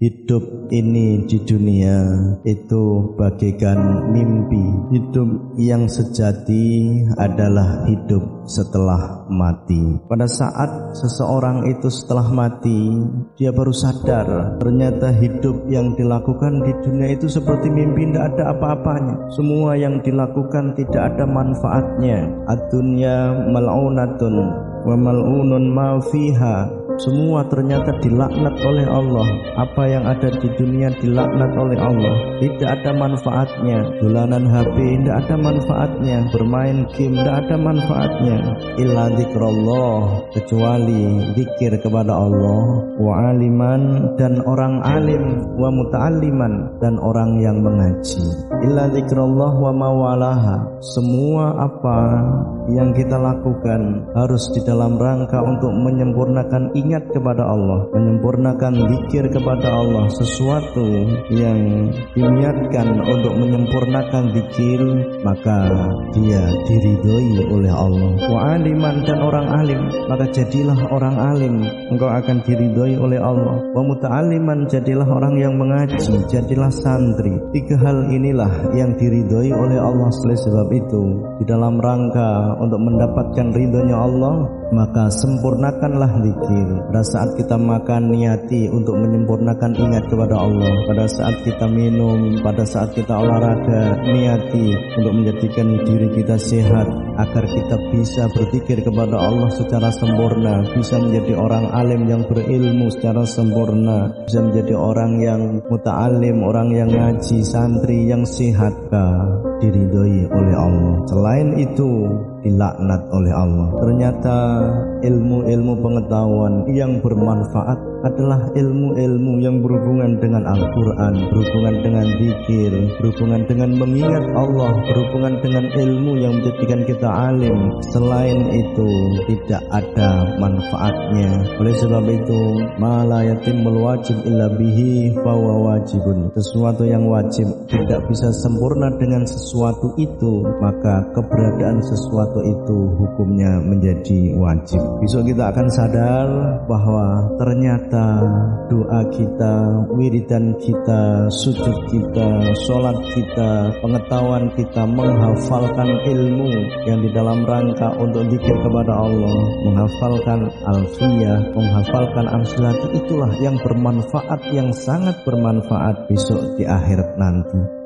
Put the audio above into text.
Hidup ini di dunia itu bagaikan mimpi. Hidup yang sejati adalah hidup setelah mati. Pada saat seseorang itu setelah mati, dia baru sadar ternyata hidup yang dilakukan di dunia itu seperti mimpi, tidak ada apa-apanya. Semua yang dilakukan tidak ada manfaatnya. Adunya mal'unatun wa mal'unun ma fiha semua ternyata dilaknat oleh Allah. Apa yang ada di dunia dilaknat oleh Allah. Tidak ada manfaatnya. Dolanan HP tidak ada manfaatnya. Bermain game tidak ada manfaatnya. Illa zikrullah kecuali zikir kepada Allah wa aliman dan orang alim wa muta'alliman dan orang yang mengaji. Illa zikrullah wa mawalaha. Semua apa yang kita lakukan harus di dalam rangka untuk menyempurnakan ingat kepada Allah, menyempurnakan zikir kepada Allah, sesuatu yang diniatkan untuk menyempurnakan zikir, maka dia diridhoi oleh Allah. Wa aliman dan orang alim, maka jadilah orang alim, engkau akan diridhoi oleh Allah. Wa muta'alliman jadilah orang yang mengaji, jadilah santri. Tiga hal inilah yang diridhoi oleh Allah. Oleh sebab itu, di dalam rangka untuk mendapatkan ridhonya Allah maka sempurnakanlah zikir. Pada saat kita makan niati untuk menyempurnakan ingat kepada Allah. Pada saat kita minum pada saat kita olahraga niati untuk menjadikan diri kita sehat. Agar kita bisa berzikir kepada Allah secara sempurna. Bisa menjadi orang alim yang berilmu secara sempurna. Bisa menjadi orang yang muta'alim orang yang ngaji santri yang sehatkah diridhoi oleh Allah. Selain itu dilaknat oleh Allah. Ternyata ilmu-ilmu pengetahuan yang bermanfaat adalah ilmu-ilmu yang berhubungan dengan Al-Quran, berhubungan dengan zikir, berhubungan dengan mengingat Allah, berhubungan dengan ilmu yang menjadikan kita alim. Selain itu, tidak ada manfaatnya. Oleh sebab itu, mala yatim wajib illa bihi fawa wajibun. Sesuatu yang wajib tidak bisa sempurna dengan sesuatu itu, maka keberadaan sesuatu itu hukumnya menjadi wajib. Besok kita akan sadar bahwa ternyata doa kita, wiridan kita, sujud kita, sholat kita, pengetahuan kita, menghafalkan ilmu yang di dalam rangka untuk zikir kepada Allah, menghafalkan alfiyah, menghafalkan amsilat itulah yang bermanfaat, yang sangat bermanfaat besok di akhirat nanti.